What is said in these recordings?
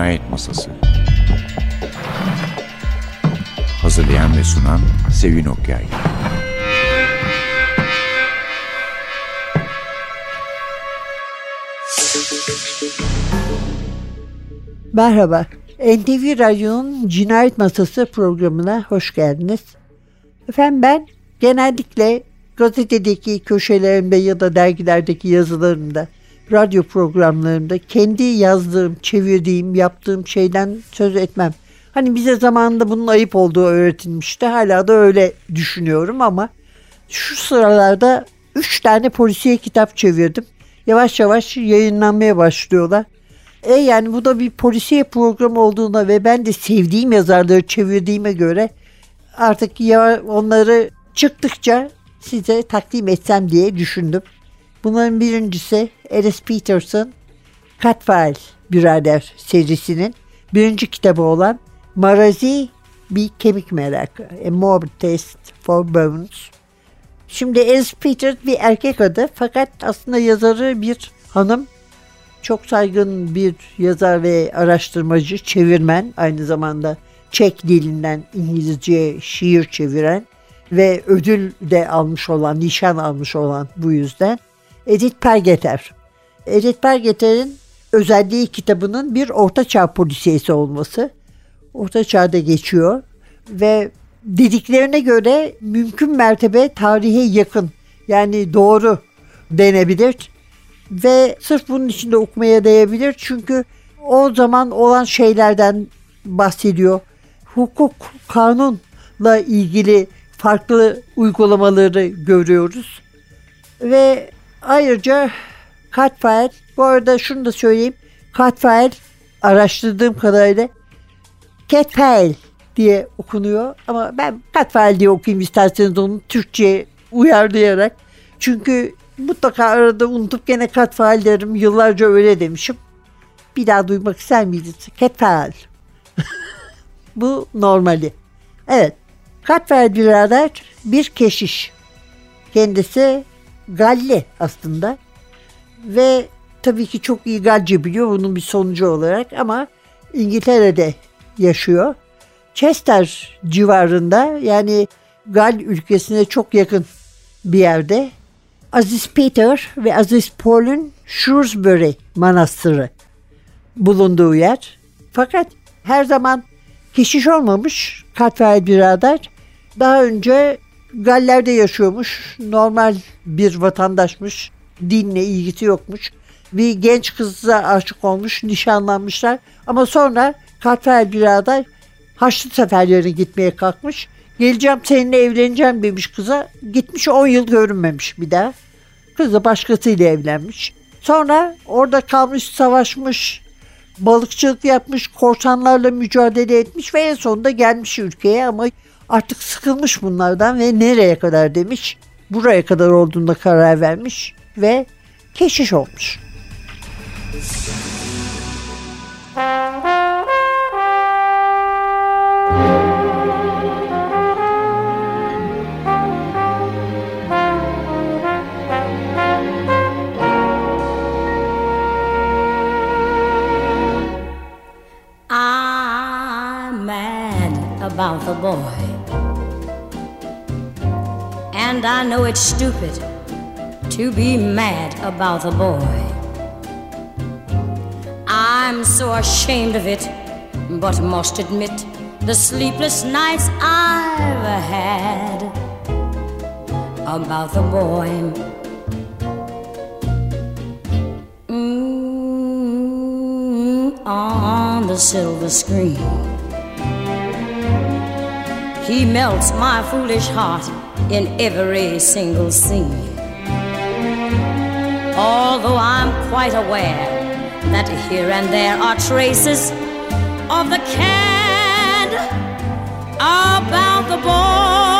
Cinayet Masası Hazırlayan ve sunan Sevin Okyay Merhaba, NTV Radyo'nun Cinayet Masası programına hoş geldiniz. Efendim ben genellikle gazetedeki köşelerimde ya da dergilerdeki yazılarımda, radyo programlarımda kendi yazdığım, çevirdiğim, yaptığım şeyden söz etmem. Hani bize zamanında bunun ayıp olduğu öğretilmişti. Hala da öyle düşünüyorum ama şu sıralarda üç tane polisiye kitap çevirdim. Yavaş yavaş yayınlanmaya başlıyorlar. E yani bu da bir polisiye programı olduğuna ve ben de sevdiğim yazarları çevirdiğime göre artık ya onları çıktıkça size takdim etsem diye düşündüm. Bunların birincisi Alice Peterson Catfile Birader serisinin birinci kitabı olan Marazi bir kemik merakı. A Morbid Taste for Bones. Şimdi Alice Peters bir erkek adı fakat aslında yazarı bir hanım. Çok saygın bir yazar ve araştırmacı, çevirmen aynı zamanda Çek dilinden İngilizce şiir çeviren ve ödül de almış olan, nişan almış olan bu yüzden Edith Pergeter. Edith Pergeter'in özelliği kitabının bir ortaçağ polisiyesi olması. Orta çağda geçiyor ve dediklerine göre mümkün mertebe tarihe yakın yani doğru denebilir ve sırf bunun içinde okumaya değebilir çünkü o zaman olan şeylerden bahsediyor. Hukuk, kanunla ilgili farklı uygulamaları görüyoruz. Ve ayrıca Catfire, bu arada şunu da söyleyeyim. Catfire araştırdığım kadarıyla Catfire diye okunuyor ama ben Catfire diye okuyayım isterseniz onu Türkçe uyarlayarak. Çünkü mutlaka arada unutup gene Catfire derim. Yıllarca öyle demişim. Bir daha duymak ister miydiniz? Catfire. bu normali. Evet. Katfer birader bir keşiş. Kendisi Galli aslında. Ve tabii ki çok iyi Galce biliyor bunun bir sonucu olarak ama İngiltere'de yaşıyor. Chester civarında yani Gal ülkesine çok yakın bir yerde Aziz Peter ve Aziz Paul'un Shrewsbury Manastırı bulunduğu yer. Fakat her zaman keşiş olmamış Katfer birader. Daha önce Galler'de yaşıyormuş. Normal bir vatandaşmış. Dinle ilgisi yokmuş. Bir genç kıza aşık olmuş. Nişanlanmışlar. Ama sonra Katfer birader Haçlı seferlerine gitmeye kalkmış. Geleceğim seninle evleneceğim demiş kıza. Gitmiş 10 yıl görünmemiş bir daha. Kız da başkasıyla evlenmiş. Sonra orada kalmış, savaşmış, balıkçılık yapmış, korsanlarla mücadele etmiş ve en sonunda gelmiş ülkeye ama artık sıkılmış bunlardan ve nereye kadar demiş. Buraya kadar olduğunda karar vermiş ve keşiş olmuş. about I know it's stupid to be mad about the boy. I'm so ashamed of it, but must admit the sleepless nights I've had about the boy. Mm, on the silver screen. He melts my foolish heart in every single scene. Although I'm quite aware that here and there are traces of the cad about the boy.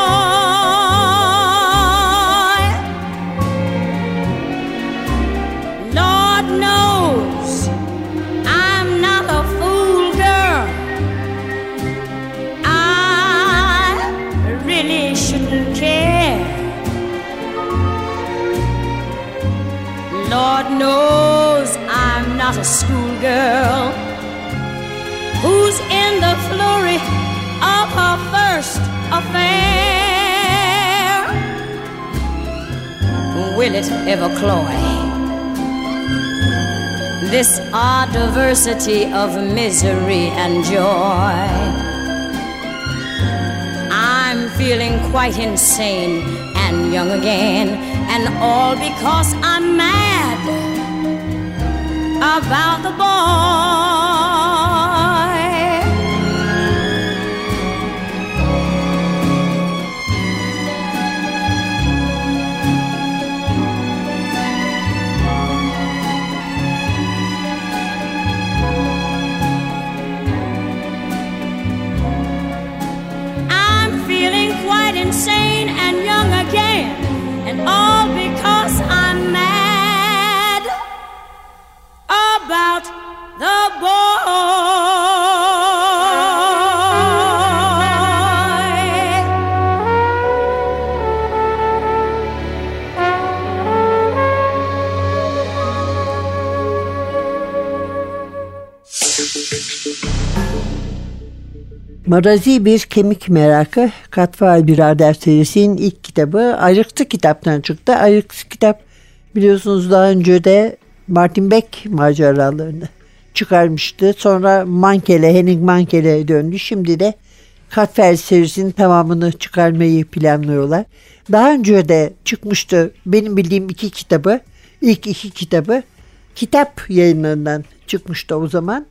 Not a schoolgirl. who's in the flurry of her first affair. Will it ever cloy? This odd diversity of misery and joy. I'm feeling quite insane and young again, and all because I'm mad about the boy. Marazi bir kemik merakı Katfaal Birader serisinin ilk kitabı Ayrıktı kitaptan çıktı. Ayrıktı kitap biliyorsunuz daha önce de Martin Beck maceralarını çıkarmıştı. Sonra Mankele, Henning Mankele'ye döndü. Şimdi de Katfaal serisinin tamamını çıkarmayı planlıyorlar. Daha önce de çıkmıştı benim bildiğim iki kitabı. İlk iki kitabı kitap yayınlarından çıkmıştı o zaman.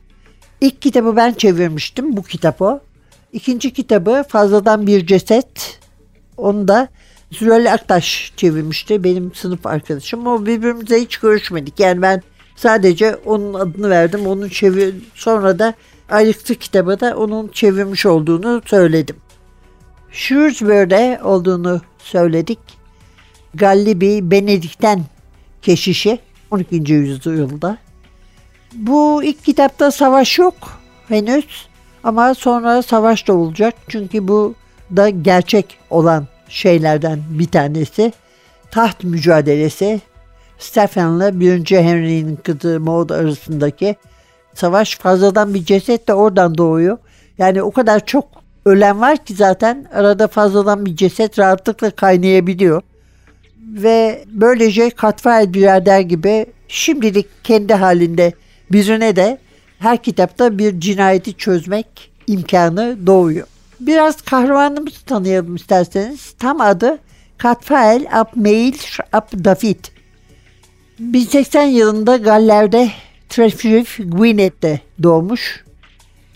İlk kitabı ben çevirmiştim. Bu kitap o. İkinci kitabı Fazladan Bir Ceset. Onu da Züreli Aktaş çevirmişti. Benim sınıf arkadaşım. O birbirimize hiç görüşmedik. Yani ben sadece onun adını verdim. Onun çevir sonra da Ayrıktı kitabı da onun çevirmiş olduğunu söyledim. Shrewsbury'de olduğunu söyledik. Galli bir Benedikten keşişi 12. yüzyılda. Bu ilk kitapta savaş yok henüz ama sonra savaş da olacak. Çünkü bu da gerçek olan şeylerden bir tanesi. Taht mücadelesi Stephen'la 1. Henry'nin kızı Maud arasındaki savaş fazladan bir ceset de oradan doğuyor. Yani o kadar çok ölen var ki zaten arada fazladan bir ceset rahatlıkla kaynayabiliyor. Ve böylece Katfael birader gibi şimdilik kendi halinde birine de her kitapta bir cinayeti çözmek imkanı doğuyor. Biraz kahramanımızı tanıyalım isterseniz. Tam adı Katfael ab Meil ab David. 1080 yılında Galler'de Trefrif Gwyneth'te doğmuş.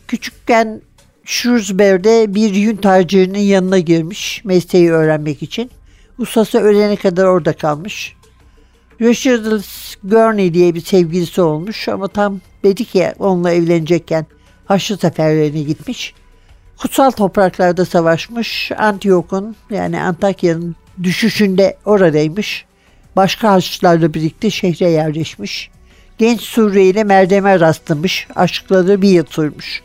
Küçükken Shrewsbury'de bir yün tacirinin yanına girmiş mesleği öğrenmek için. Ustası ölene kadar orada kalmış. Richard Gurney diye bir sevgilisi olmuş ama tam dedik ya onunla evlenecekken Haçlı seferlerine gitmiş. Kutsal topraklarda savaşmış. Antiyok'un yani Antakya'nın düşüşünde oradaymış. Başka Haçlılarla birlikte şehre yerleşmiş. Genç Surre ile Merdem'e rastlamış. Aşkları bir yıl sürmüş.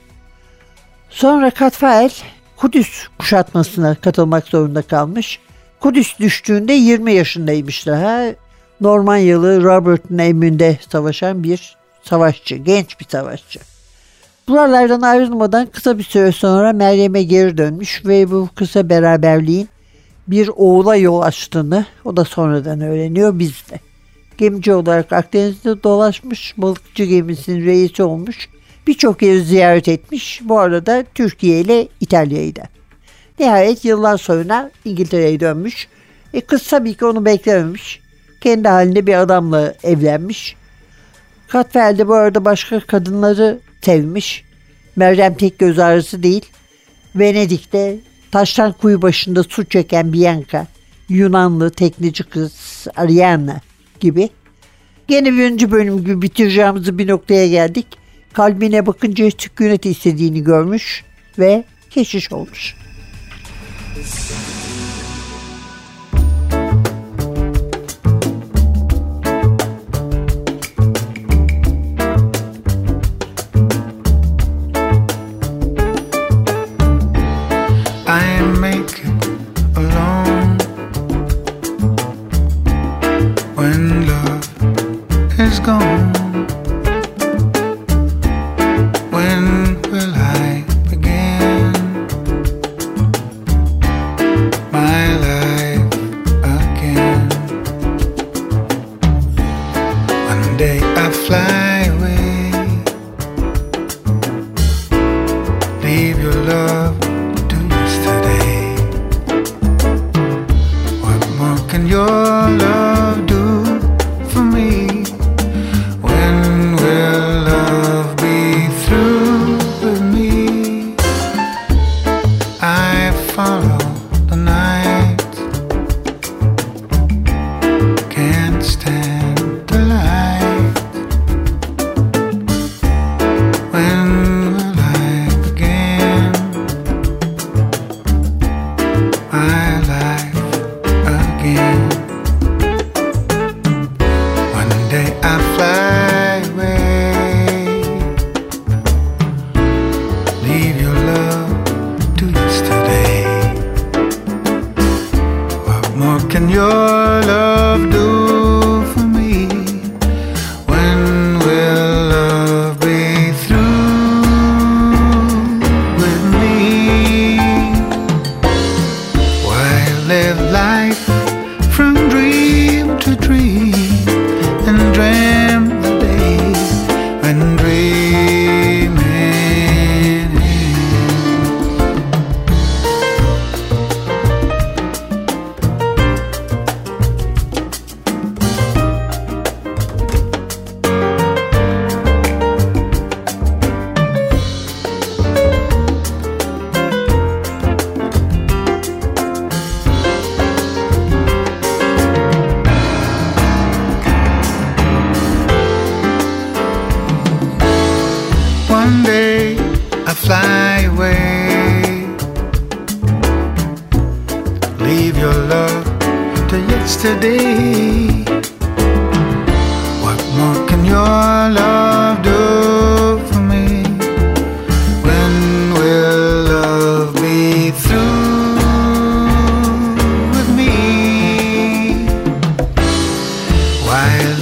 Sonra Katfael Kudüs kuşatmasına katılmak zorunda kalmış. Kudüs düştüğünde 20 yaşındaymış daha. Normanyalı Robert'ın emrinde savaşan bir savaşçı, genç bir savaşçı. Buralardan ayrılmadan kısa bir süre sonra Meryem'e geri dönmüş ve bu kısa beraberliğin bir oğula yol açtığını o da sonradan öğreniyor biz de. Gemici olarak Akdeniz'de dolaşmış, balıkçı gemisinin reisi olmuş, birçok yeri ziyaret etmiş. Bu arada Türkiye ile İtalya'yı da. Nihayet yıllar sonra İngiltere'ye dönmüş. E kız tabii ki onu beklememiş. Kendi halinde bir adamla evlenmiş. Katfel de bu arada başka kadınları sevmiş. Meryem tek göz ağrısı değil. Venedik'te taştan kuyu başında su çeken Bianca, Yunanlı tekneci kız Ariana gibi. Gene birinci bölüm gibi bitireceğimiz bir noktaya geldik. Kalbine bakınca sükunet istediğini görmüş ve keşiş olmuş. I day I fly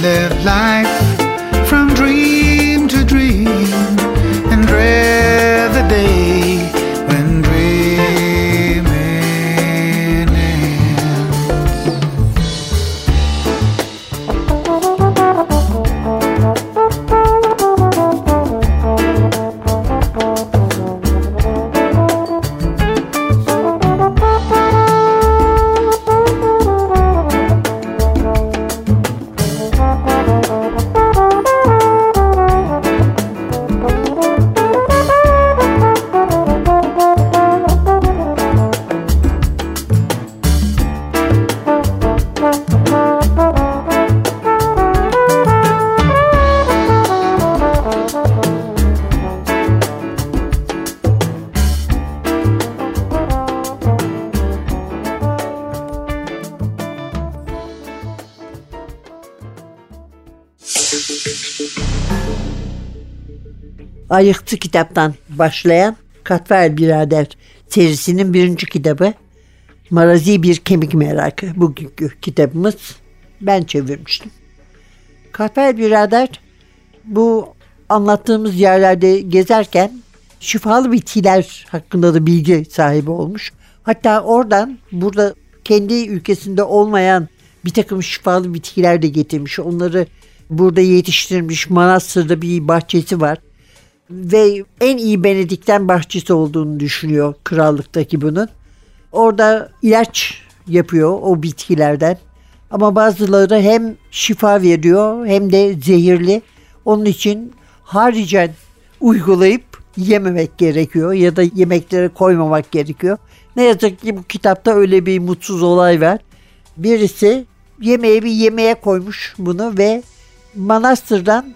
live life Ayıktı kitaptan başlayan Katver Birader serisinin birinci kitabı Marazi Bir Kemik Merakı bugünkü kitabımız ben çevirmiştim. Katver Birader bu anlattığımız yerlerde gezerken şifalı bitkiler hakkında da bilgi sahibi olmuş. Hatta oradan burada kendi ülkesinde olmayan bir takım şifalı bitkiler de getirmiş. Onları burada yetiştirmiş. Manastır'da bir bahçesi var ve en iyi Benedikten bahçesi olduğunu düşünüyor krallıktaki bunun. Orada ilaç yapıyor o bitkilerden. Ama bazıları hem şifa veriyor hem de zehirli. Onun için haricen uygulayıp yememek gerekiyor ya da yemeklere koymamak gerekiyor. Ne yazık ki bu kitapta öyle bir mutsuz olay var. Birisi yemeğe bir yemeğe koymuş bunu ve manastırdan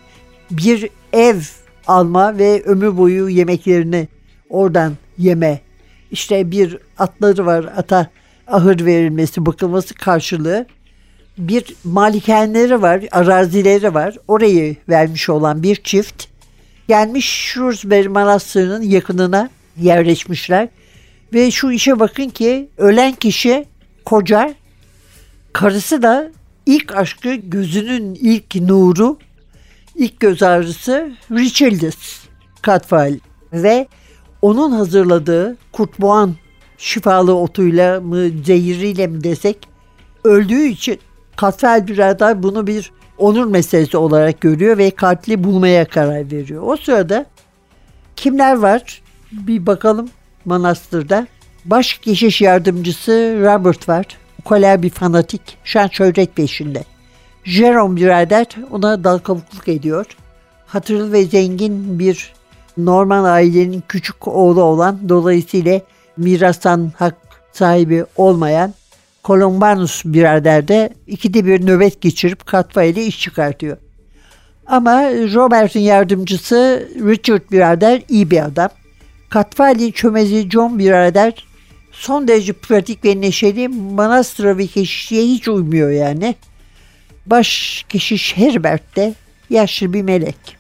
bir ev alma ve ömür boyu yemeklerini oradan yeme. İşte bir atları var ata ahır verilmesi bakılması karşılığı. Bir malikaneleri var arazileri var. Orayı vermiş olan bir çift gelmiş Shrewsbury Manastırı'nın yakınına yerleşmişler. Ve şu işe bakın ki ölen kişi koca karısı da ilk aşkı gözünün ilk nuru İlk göz ağrısı Richildis Katfal ve onun hazırladığı kurtboğan şifalı otuyla mı zehiriyle mi desek öldüğü için Katfal birader bunu bir onur meselesi olarak görüyor ve katli bulmaya karar veriyor. O sırada kimler var bir bakalım manastırda. Baş keşiş yardımcısı Robert var. ukala bir fanatik, şan şöhret peşinde. Jerome birader ona dal kavukluk ediyor. Hatırlı ve zengin bir Norman ailenin küçük oğlu olan dolayısıyla mirastan hak sahibi olmayan Columbanus birader de ikide bir nöbet geçirip Katfa ile iş çıkartıyor. Ama Robert'ın yardımcısı Richard birader iyi bir adam. Katfali çömezi John birader son derece pratik ve neşeli manastıra ve keşişliğe hiç uymuyor yani. Baş keşiş Herbert de yaşlı bir melek.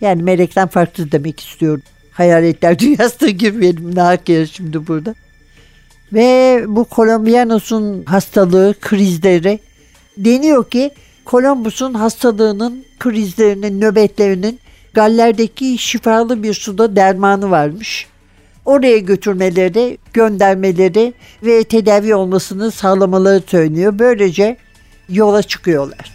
Yani melekten farklı demek istiyorum. Hayaletler dünyasına girmeyelim. Ne hak şimdi burada. Ve bu Colombianos'un hastalığı, krizleri deniyor ki Columbus'un hastalığının, krizlerinin, nöbetlerinin Galler'deki şifalı bir suda dermanı varmış. Oraya götürmeleri, göndermeleri ve tedavi olmasını sağlamaları söyleniyor. Böylece yola çıkıyorlar.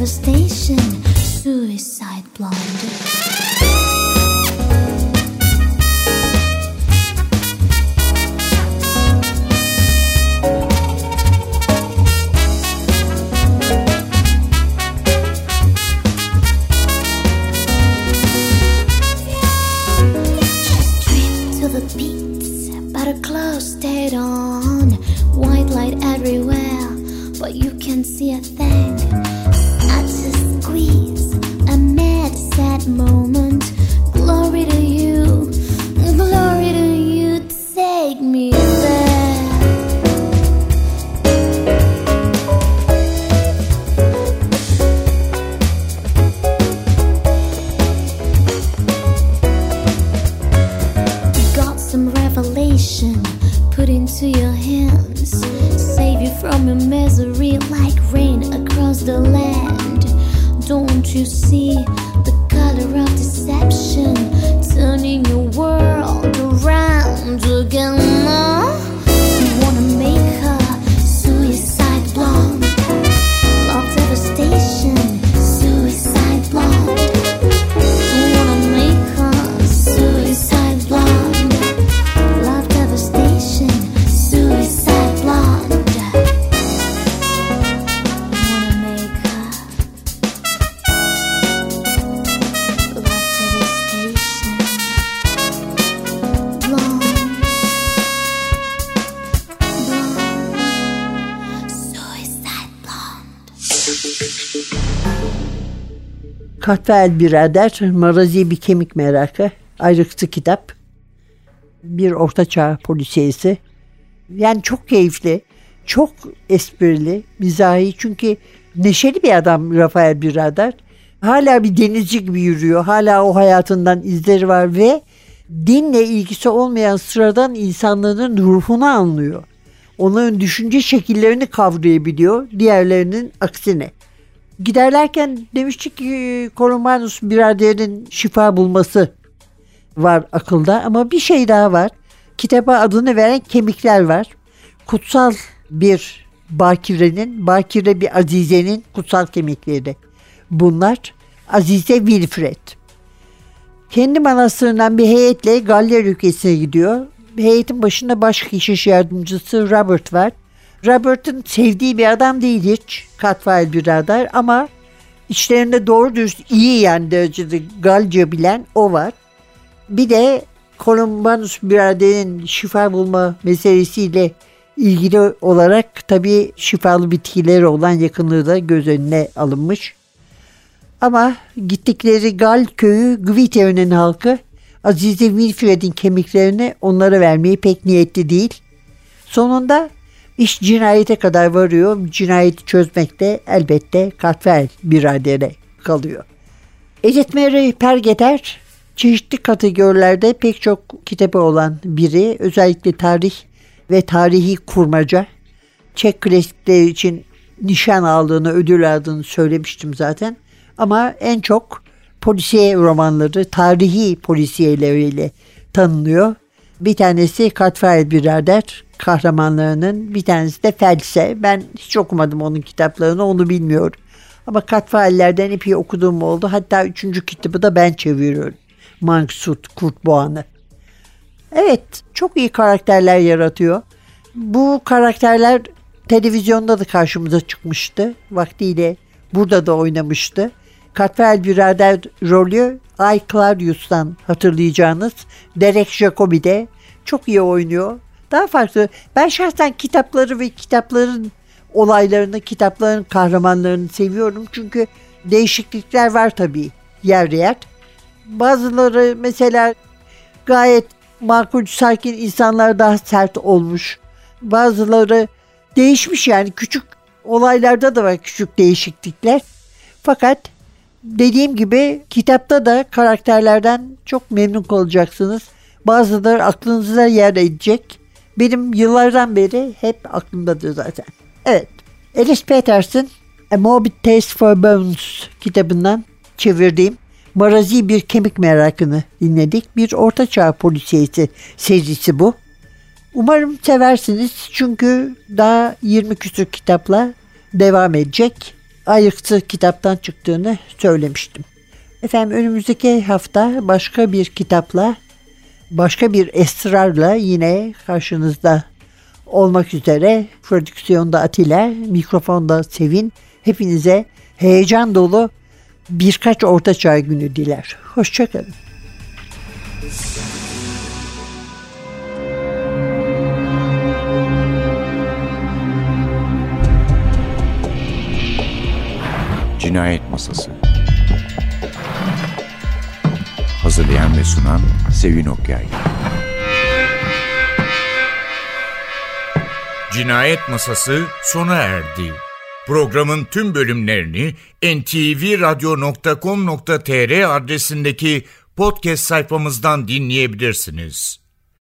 devastation, suicide blonde. Katfael Birader, Marazi bir kemik merakı, ayrıktı kitap. Bir ortaçağ polisiyesi. Yani çok keyifli, çok esprili, mizahi çünkü neşeli bir adam Rafael Birader. Hala bir denizci gibi yürüyor. Hala o hayatından izleri var ve dinle ilgisi olmayan sıradan insanların ruhunu anlıyor. Onların düşünce şekillerini kavrayabiliyor diğerlerinin aksine. Giderlerken demiştik ki Columbanus biraderin şifa bulması var akılda ama bir şey daha var. Kitaba adını veren kemikler var. Kutsal bir bakirenin, bakire bir azizenin kutsal kemikleri. Bunlar Azize Wilfred. Kendi manastırından bir heyetle Galler ülkesine gidiyor. Heyetin başında baş keşiş yardımcısı Robert var. Robert'ın sevdiği bir adam değil hiç. Katfail birader ama İçlerinde doğru dürüst iyi yani derecede Galce bilen o var. Bir de Columbanus biraderin şifa bulma meselesiyle ilgili olarak tabii şifalı bitkileri olan yakınlığı da göz önüne alınmış. Ama gittikleri Gal köyü Gviteo'nun halkı Azize Wilfred'in kemiklerini onlara vermeyi pek niyetli değil. Sonunda iş cinayete kadar varıyor. Cinayeti çözmekte elbette Katfer biradere kalıyor. Edith Mary Pergeter çeşitli kategorilerde pek çok kitabı olan biri. Özellikle tarih ve tarihi kurmaca. Çek klasikleri için nişan aldığını, ödül aldığını söylemiştim zaten. Ama en çok polisiye romanları, tarihi polisiyeleriyle tanınıyor. Bir tanesi Katfael Birader kahramanlarının, bir tanesi de Felse. Ben hiç okumadım onun kitaplarını, onu bilmiyorum. Ama Katfaellerden epey okuduğum oldu. Hatta üçüncü kitabı da ben çeviriyorum. Manksut, Kurt Boğan'ı. Evet, çok iyi karakterler yaratıyor. Bu karakterler televizyonda da karşımıza çıkmıştı. Vaktiyle burada da oynamıştı. Katfer birader rolü Ay Claudius'tan hatırlayacağınız Derek Jacobi de çok iyi oynuyor. Daha farklı. Ben şahsen kitapları ve kitapların olaylarını, kitapların kahramanlarını seviyorum. Çünkü değişiklikler var tabii yer yer. Bazıları mesela gayet makul, sakin insanlar daha sert olmuş. Bazıları değişmiş yani küçük olaylarda da var küçük değişiklikler. Fakat dediğim gibi kitapta da karakterlerden çok memnun kalacaksınız. Bazıları aklınıza yer edecek. Benim yıllardan beri hep aklımdadır zaten. Evet. Alice Peterson A Morbid Taste for Bones kitabından çevirdiğim Marazi bir kemik merakını dinledik. Bir ortaçağ polisiyesi serisi bu. Umarım seversiniz çünkü daha 20 küsur kitapla devam edecek. Ayıktı kitaptan çıktığını söylemiştim. Efendim önümüzdeki hafta başka bir kitapla, başka bir esrarla yine karşınızda olmak üzere. Prodüksiyonda Atilla, mikrofonda Sevin. Hepinize heyecan dolu birkaç ortaçağ günü diler. Hoşçakalın. Cinayet Masası Hazırlayan ve sunan Sevin Okyay Cinayet Masası sona erdi. Programın tüm bölümlerini ntvradio.com.tr adresindeki podcast sayfamızdan dinleyebilirsiniz.